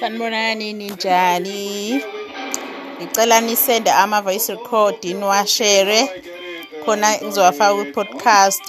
sanibonani ninjani? Ngicela nisende ama-voice record niwashere. Khona ngizowafaka kwi-podcast